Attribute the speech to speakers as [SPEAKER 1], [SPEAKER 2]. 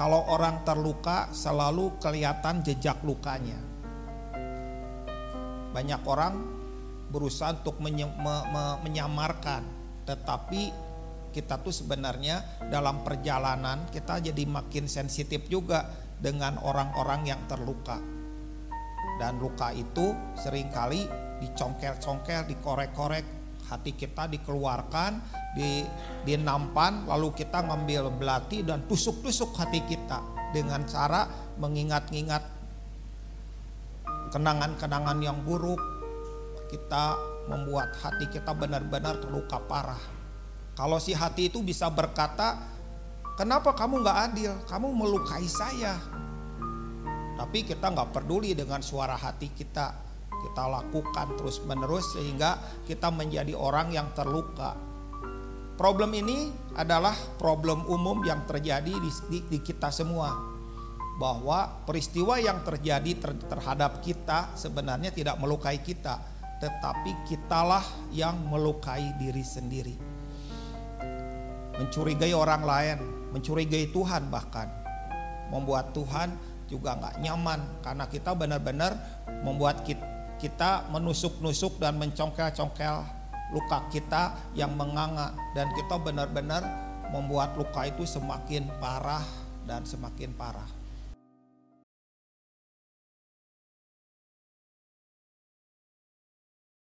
[SPEAKER 1] kalau orang terluka selalu kelihatan jejak lukanya. Banyak orang berusaha untuk menye, me, me, menyamarkan, tetapi kita tuh sebenarnya dalam perjalanan kita jadi makin sensitif juga dengan orang-orang yang terluka. Dan luka itu sering kali dicongkel-congkel, dikorek-korek, hati kita dikeluarkan, di dinampan, lalu kita ngambil belati dan tusuk-tusuk hati kita dengan cara mengingat-ingat kenangan-kenangan yang buruk. Kita membuat hati kita benar-benar terluka parah. Kalau si hati itu bisa berkata, kenapa kamu nggak adil? Kamu melukai saya. Tapi kita nggak peduli dengan suara hati kita. Kita lakukan terus menerus sehingga kita menjadi orang yang terluka. Problem ini adalah problem umum yang terjadi di, di, di kita semua. Bahwa peristiwa yang terjadi ter, terhadap kita sebenarnya tidak melukai kita, tetapi kitalah yang melukai diri sendiri. Mencurigai orang lain, mencurigai Tuhan bahkan. Membuat Tuhan juga nggak nyaman karena kita benar-benar membuat kita menusuk-nusuk dan mencongkel-congkel luka kita yang menganga dan kita benar-benar membuat luka itu semakin parah dan semakin parah.